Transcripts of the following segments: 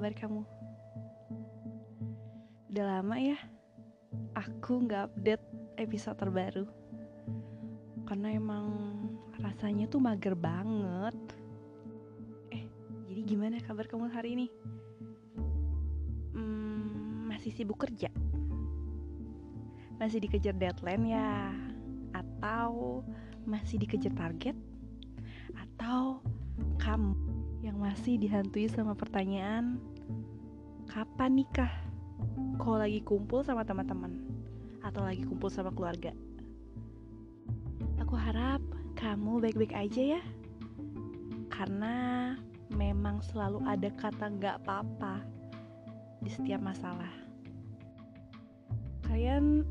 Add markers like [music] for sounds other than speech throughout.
kabar kamu? Udah lama ya Aku nggak update episode terbaru Karena emang rasanya tuh mager banget Eh, jadi gimana kabar kamu hari ini? Hmm, masih sibuk kerja? Masih dikejar deadline ya? Atau masih dikejar target? Atau kamu masih dihantui sama pertanyaan kapan nikah? Kalau lagi kumpul sama teman-teman atau lagi kumpul sama keluarga. Aku harap kamu baik-baik aja ya. Karena memang selalu ada kata nggak apa-apa di setiap masalah. Kalian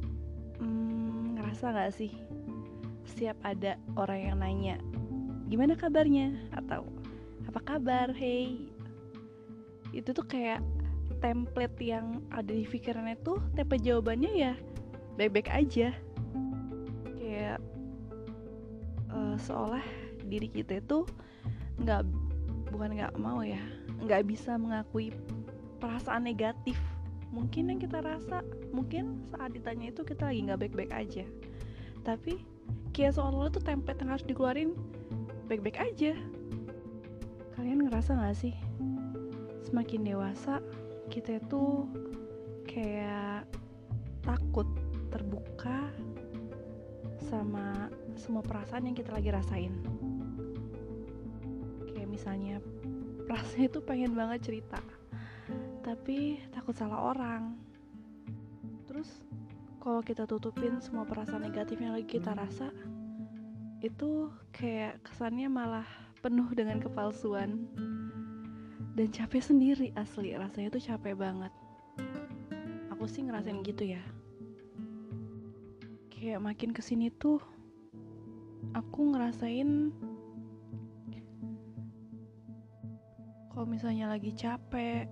hmm, ngerasa nggak sih setiap ada orang yang nanya gimana kabarnya atau apa kabar? Hey. Itu tuh kayak template yang ada di pikirannya tuh template jawabannya ya baik-baik aja. Kayak uh, seolah diri kita itu nggak bukan nggak mau ya nggak bisa mengakui perasaan negatif. Mungkin yang kita rasa mungkin saat ditanya itu kita lagi nggak baik-baik aja. Tapi kayak seolah-olah tuh template yang harus dikeluarin baik-baik aja kalian ngerasa gak sih? Semakin dewasa kita itu kayak takut terbuka sama semua perasaan yang kita lagi rasain. Kayak misalnya rasanya itu pengen banget cerita tapi takut salah orang. Terus kalau kita tutupin semua perasaan negatif yang lagi kita rasa itu kayak kesannya malah penuh dengan kepalsuan. Dan capek sendiri asli. Rasanya tuh capek banget. Aku sih ngerasain gitu ya. Kayak makin ke sini tuh aku ngerasain kalau misalnya lagi capek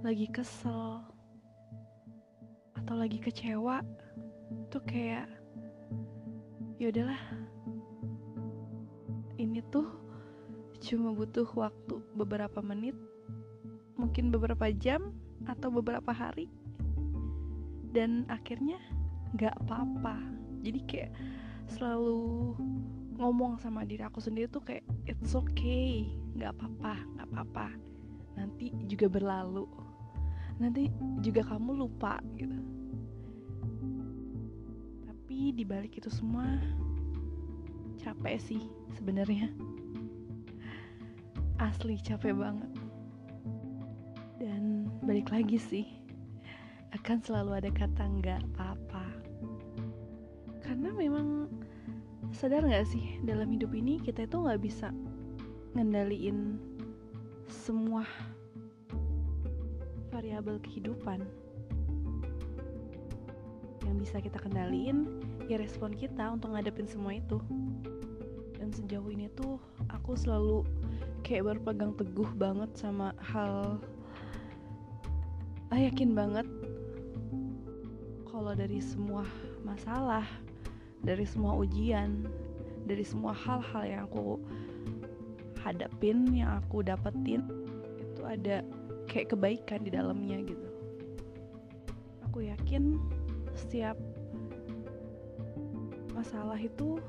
lagi kesel atau lagi kecewa tuh kayak ya udahlah ini tuh cuma butuh waktu beberapa menit, mungkin beberapa jam atau beberapa hari, dan akhirnya nggak apa-apa. Jadi kayak selalu ngomong sama diri aku sendiri tuh kayak it's okay, nggak apa-apa, nggak apa-apa. Nanti juga berlalu, nanti juga kamu lupa gitu. Tapi dibalik itu semua capek sih sebenarnya. Asli capek banget. Dan balik lagi sih akan selalu ada kata nggak apa-apa. Karena memang sadar nggak sih dalam hidup ini kita itu nggak bisa ngendaliin semua variabel kehidupan yang bisa kita kendaliin ya respon kita untuk ngadepin semua itu. Dan sejauh ini tuh aku selalu kayak berpegang teguh banget sama hal ah yakin banget kalau dari semua masalah dari semua ujian dari semua hal-hal yang aku hadapin yang aku dapetin itu ada kayak kebaikan di dalamnya gitu. Aku yakin setiap masalah itu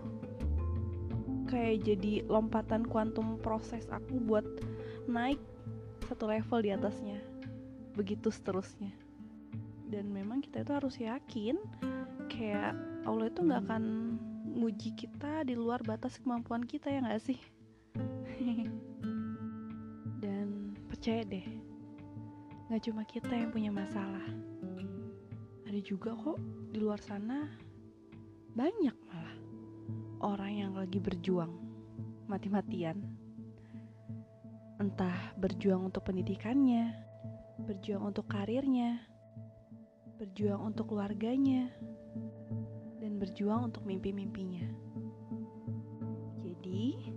kayak jadi lompatan kuantum proses aku buat naik satu level di atasnya. Begitu seterusnya. Dan memang kita itu harus yakin kayak Allah itu nggak akan nguji kita di luar batas kemampuan kita ya nggak sih? [laughs] Dan percaya deh nggak cuma kita yang punya masalah. Ada juga kok di luar sana banyak malah orang yang lagi berjuang mati-matian. Entah berjuang untuk pendidikannya berjuang untuk karirnya berjuang untuk keluarganya dan berjuang untuk mimpi-mimpinya. Jadi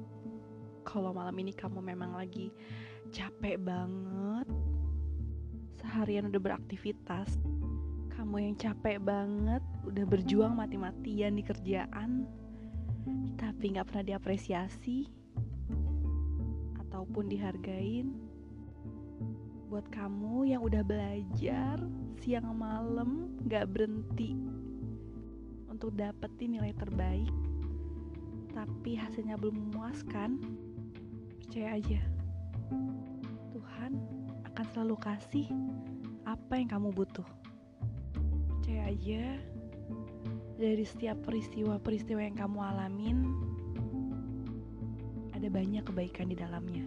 kalau malam ini kamu memang lagi capek banget seharian udah beraktivitas kamu yang capek banget udah berjuang mati-matian di kerjaan tapi nggak pernah diapresiasi ataupun dihargain. Buat kamu yang udah belajar siang malam gak berhenti untuk dapetin nilai terbaik, tapi hasilnya belum memuaskan, percaya aja, Tuhan akan selalu kasih apa yang kamu butuh. Percaya aja, dari setiap peristiwa-peristiwa yang kamu alamin, ada banyak kebaikan di dalamnya.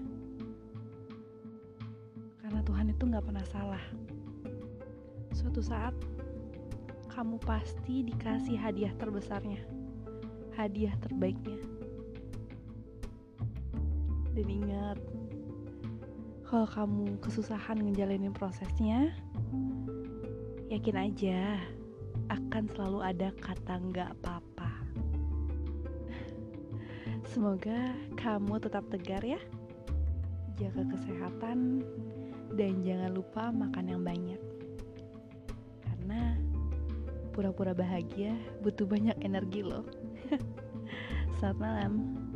Karena Tuhan itu gak pernah salah. Suatu saat, kamu pasti dikasih hadiah terbesarnya, hadiah terbaiknya. Dan ingat, kalau kamu kesusahan ngejalanin prosesnya, yakin aja akan selalu ada kata nggak apa-apa. Semoga kamu tetap tegar ya, jaga kesehatan, dan jangan lupa makan yang banyak. Karena pura-pura bahagia butuh banyak energi loh. [laughs] Selamat malam.